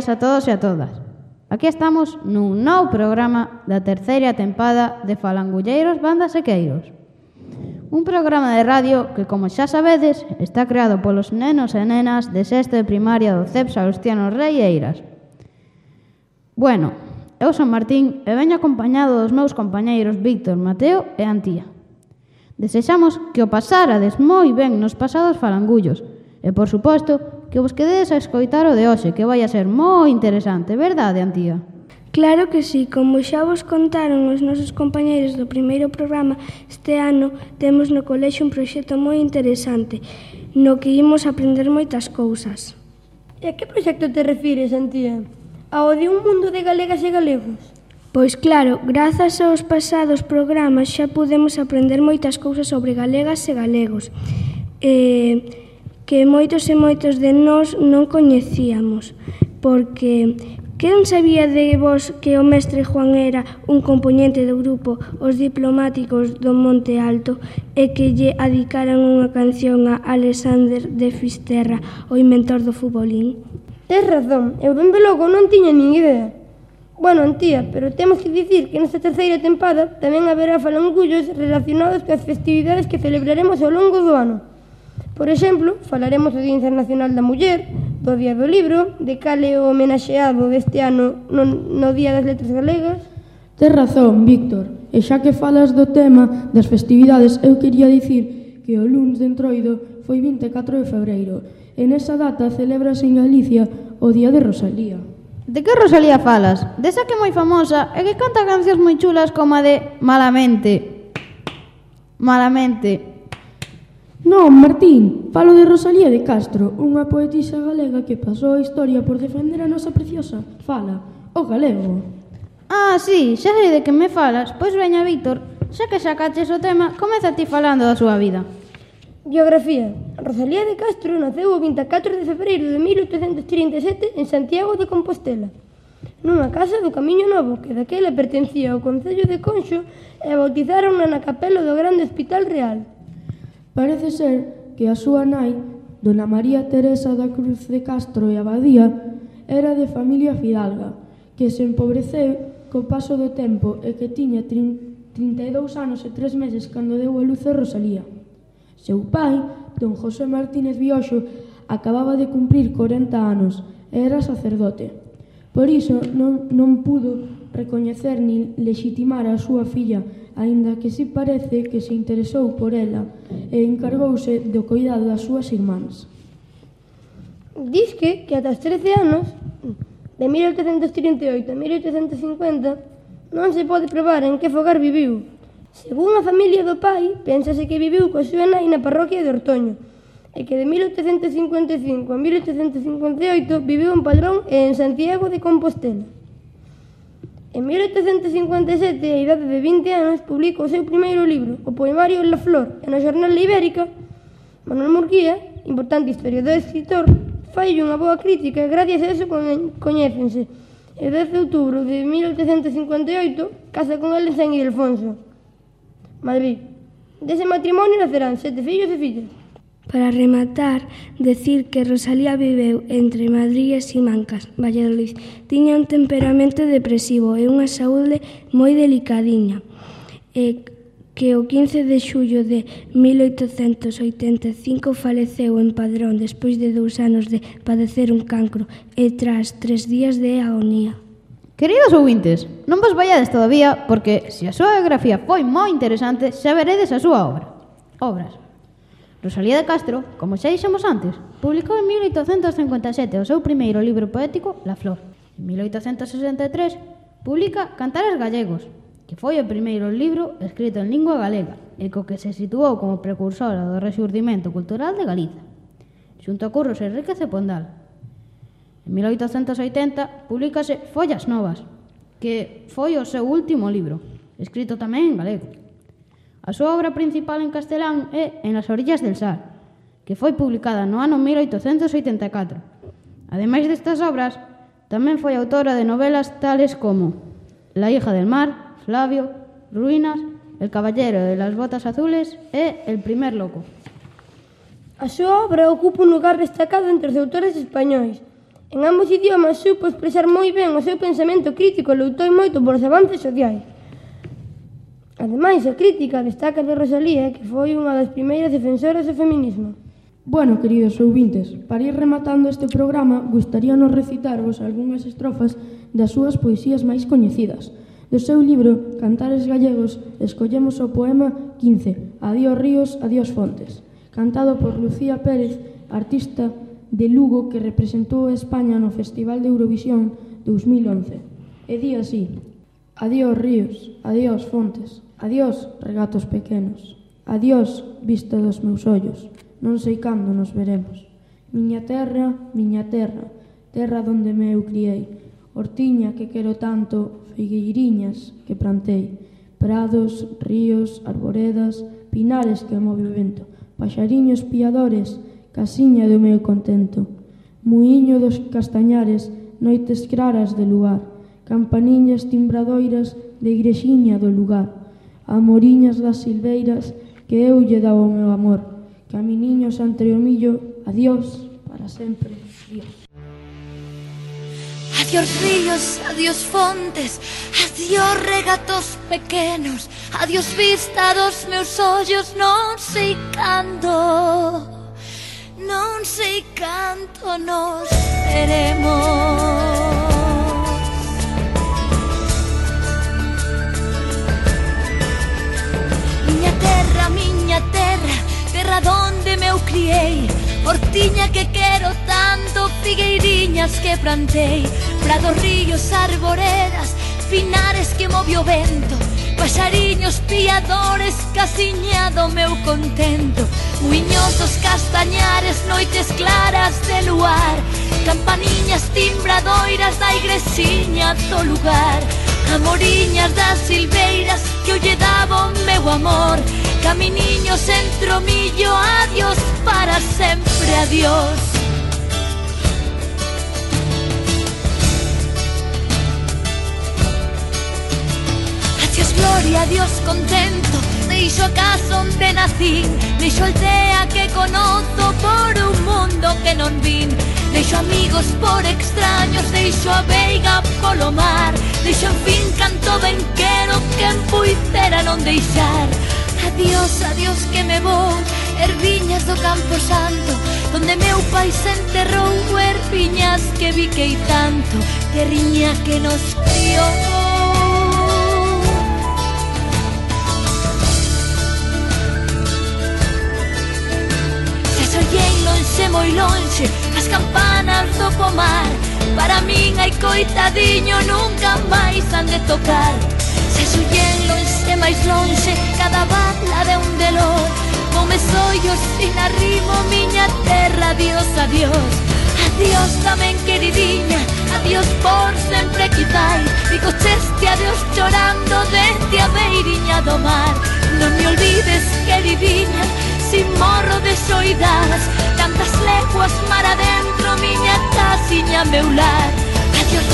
días a todos e a todas. Aquí estamos nun novo programa da terceira tempada de Falangulleiros, Bandas e Queiros. Un programa de radio que, como xa sabedes, está creado polos nenos e nenas de sexto de primaria do CEP Salustiano Rei Eiras. Bueno, eu son Martín e veño acompañado dos meus compañeiros Víctor, Mateo e Antía. Desexamos que o pasarades moi ben nos pasados falangullos e, por suposto, que vos quededes a escoitar o de hoxe, que vai a ser moi interesante, verdade, Antía? Claro que sí, como xa vos contaron os nosos compañeiros do primeiro programa, este ano temos no colexo un proxecto moi interesante, no que imos aprender moitas cousas. E a que proxecto te refires, Antía? Ao de un mundo de galegas e galegos? Pois claro, grazas aos pasados programas xa podemos aprender moitas cousas sobre galegas e galegos. Eh, que moitos e moitos de nós non coñecíamos, porque quen sabía de vos que o mestre Juan era un componente do grupo Os Diplomáticos do Monte Alto e que lle adicaran unha canción a Alexander de Fisterra, o inventor do futbolín? Tes razón, eu dende logo non tiña nin idea. Bueno, Antía, pero temos que dicir que nesta terceira tempada tamén haberá falangullos relacionados coas festividades que celebraremos ao longo do ano. Por exemplo, falaremos do Día Internacional da Muller, do Día do Libro, de cale o homenaxeado deste ano no, no Día das Letras Galegas. Tes razón, Víctor, e xa que falas do tema das festividades, eu quería dicir que o luns de Entroido foi 24 de febreiro, e nesa data celebras en Galicia o Día de Rosalía. De que Rosalía falas? Desa que é moi famosa e que canta cancións moi chulas como a de Malamente. Malamente. Non, Martín, falo de Rosalía de Castro, unha poetisa galega que pasou a historia por defender a nosa preciosa fala, o galego. Ah, sí, xa sei de que me falas. Pois veña, Víctor, xa que sacaches o tema, comeza ti falando da súa vida. Biografía. Rosalía de Castro naceu o 24 de febreiro de 1837 en Santiago de Compostela, nunha casa do Camiño Novo que daquela pertencía ao Concello de Conxo e bautizaron na capela do Grande Hospital Real. Parece ser que a súa nai, dona María Teresa da Cruz de Castro e Abadía, era de familia fidalga, que se empobreceu co paso do tempo e que tiña 32 anos e 3 meses cando deu a luz a Rosalía. Seu pai, don José Martínez Bioxo, acababa de cumprir 40 anos e era sacerdote. Por iso non, non pudo recoñecer nin legitimar a súa filla, aínda que si parece que se interesou por ela e encargouse do cuidado das súas irmáns. Disque que ata os 13 anos, de 1838 a 1850, non se pode probar en que fogar viviu. Según a familia do pai, pensase que viviu coa súa nai na parroquia de Ortoño, e que de 1855 a 1858 viviu en Padrón e en Santiago de Compostela. En 1857, a idade de 20 anos, publica o seu primeiro libro, o poemario La Flor, e na Xornal Ibérica, Manuel Murguía, importante historiador e escritor, fai unha boa crítica e gracias a eso coñécense. E 10 de outubro de 1858, casa con el en San Ildefonso, Madrid. Dese matrimonio nacerán sete fillos e fillas. Para rematar, decir que Rosalía viveu entre Madrid e Simancas, Valladolid. Tiña un temperamento depresivo e unha saúde moi delicadiña. E que o 15 de xullo de 1885 faleceu en Padrón despois de dous anos de padecer un cancro e tras tres días de agonía. Queridos ouvintes, non vos vaiades todavía porque se a súa biografía foi moi interesante xa veredes a súa obra. Obras. Rosalía de Castro, como xa dixemos antes, publicou en 1857 o seu primeiro libro poético La Flor. En 1863 publica Cantares Gallegos, que foi o primeiro libro escrito en lingua galega e co que se situou como precursora do resurdimento cultural de Galiza, xunto a Curros Enríquez e Pondal. En 1880 publicase Follas Novas, que foi o seu último libro, escrito tamén en galego. A súa obra principal en castelán é En las orillas del Sar, que foi publicada no ano 1884. Ademais destas obras, tamén foi autora de novelas tales como La hija del mar, Flavio, Ruinas, El caballero de las botas azules e El primer loco. A súa obra ocupa un lugar destacado entre os autores españois. En ambos idiomas supo expresar moi ben o seu pensamento crítico e loutou moito por os avances sociais. Ademais, a crítica destaca de Rosalía, que foi unha das primeiras defensoras do feminismo. Bueno, queridos ouvintes, para ir rematando este programa, gustaríanos recitarvos algunhas estrofas das súas poesías máis coñecidas. Do seu libro Cantares Gallegos escollemos o poema 15, Adiós ríos, adiós fontes, cantado por Lucía Pérez, artista de Lugo que representou a España no Festival de Eurovisión 2011. E di así, Adiós ríos, adiós fontes, Adiós, regatos pequenos. Adiós, vista dos meus ollos. Non sei cando nos veremos. Miña terra, miña terra, terra donde me eu criei. Hortiña que quero tanto, figueiriñas que plantei. Prados, ríos, arboredas, pinares que move o vento. Paxariños piadores, casiña do meu contento. Muiño dos castañares, noites claras de luar. Campaniñas timbradoiras de igrexiña do lugar amoriñas das silveiras que eu lle daba o meu amor. Caminiños entre o millo, adiós para sempre. Adiós. Adiós ríos, adiós fontes, adiós regatos pequenos, adiós vista dos meus ollos, non sei canto, non sei canto nos veremos. miña terra, terra donde me eu criei. Hortiña que quero tanto, figueiriñas que plantei. Prados, ríos, arboredas, finares que movió vento. Paxariños piadores, casiñado meu contento. Muiñosos castañares, noites claras de luar. Campaniñas timbradoiras da igresiña do lugar. Amoriñas das silveiras que eu lle daba o meu amor. Caminiños entre o millo, adiós, para sempre adiós. Adiós gloria, adiós contento Deixo a casa onde nacín Deixo aldea que conozo por un mundo que non vin Deixo amigos por extraños Deixo a veiga polo mar Deixo en fin canto ben quero Quen puidera non deixar Adiós, adiós que me vou Erviñas do Campo Santo Donde meu pai se enterrou. Erviñas que viquei tanto Terriña que nos criou. Lonxe, moi lonxe As campanas do pomar. Para min hai coitadiño Nunca máis han de tocar. Se sullendo e máis longe Cada bala de un delor Con mes ollos sin arrimo Miña terra, adiós, adiós. Adiós tamén queridiña Adiós por sempre quitai E cheste adiós chorando Dende a beiriña do mar. Non me olvides queridiña Sin morro de xoidas Tantas leguas mar adentro Miña casiña meu lar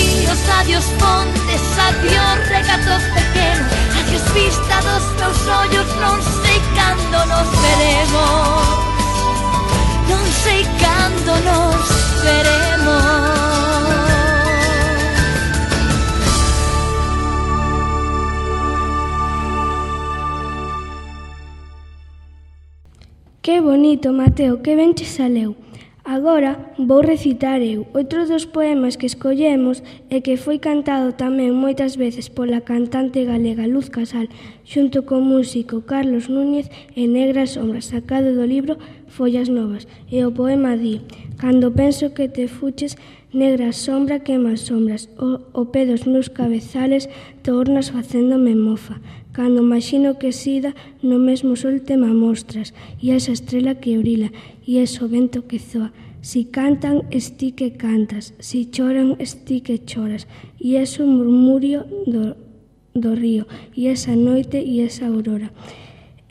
ríos, adiós pontes, adiós regatos pequenos Adiós vista dos teus ollos, non sei cando nos veremos Non sei cando nos veremos Que bonito, Mateo, que ben che saleu. Agora vou recitar eu outro dos poemas que escollemos e que foi cantado tamén moitas veces pola cantante galega Luz Casal xunto co músico Carlos Núñez e Negras Sombras sacado do libro Follas Novas. E o poema di Cando penso que te fuches Negra sombra quema sombras, o, o pé dos meus cabezales tornas facéndome mofa. Cando imagino que sida, no mesmo sol te mostras, e esa estrela que orila, e ese vento que zoa. Si cantan, esti que cantas, si choran, esti que choras, e ese murmurio do, do río, e esa noite e esa aurora.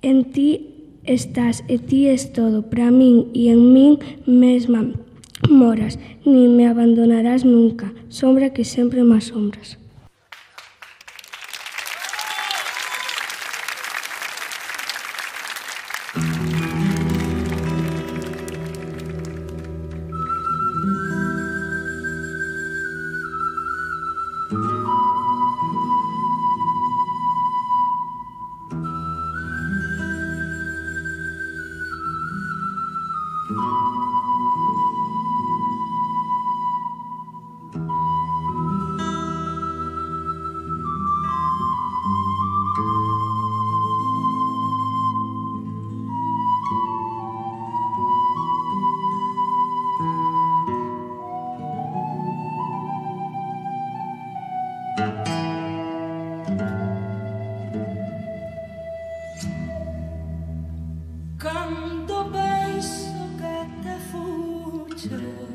En ti estás e ti es todo, para min e en min mesma moras Ni me abandonarás nunca Sombra que sempre máis sombras Cando penso que te fugge.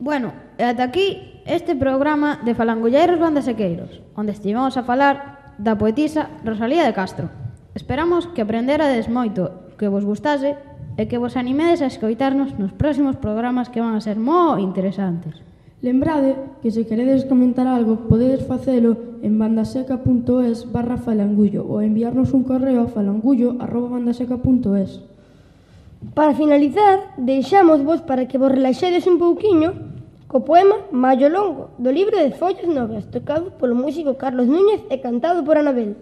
Bueno, e ata aquí este programa de Falangulleiros Bandasequeiros, onde estivemos a falar da poetisa Rosalía de Castro. Esperamos que aprenderades moito, que vos gustase e que vos animedes a escoitarnos nos próximos programas que van a ser moi interesantes. Lembrade que se queredes comentar algo podedes facelo en bandaseca.es barra falangullo ou enviarnos un correo a falangullo arroba bandaseca.es. Para finalizar, deixamos vos para que vos relaxedes un pouquiño co poema Maio Longo, do libro de follas novas, tocado polo músico Carlos Núñez e cantado por Anabel.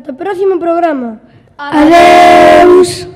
ata o próximo programa. Adeus! Adeus.